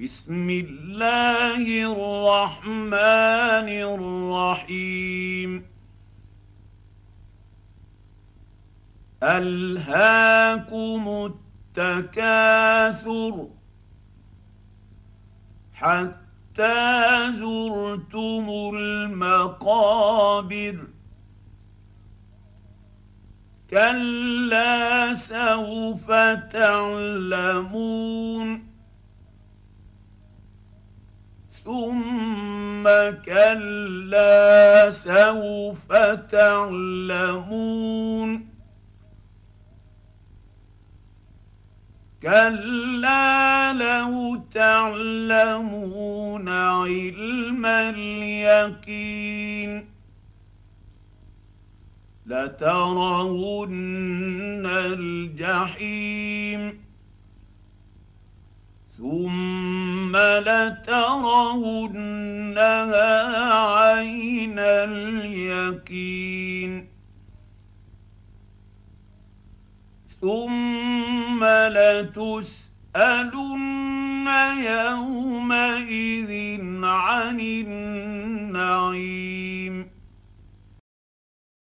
بسم الله الرحمن الرحيم. ألهاكم التكاثر حتى زرتم المقابر. كلا سوف تعلمون. ثم كلا سوف تعلمون. كلا لو تعلمون علم اليقين. لترون الجحيم. ثم ثم لترونها عين اليقين. ثم لتسألن يومئذ عن النعيم.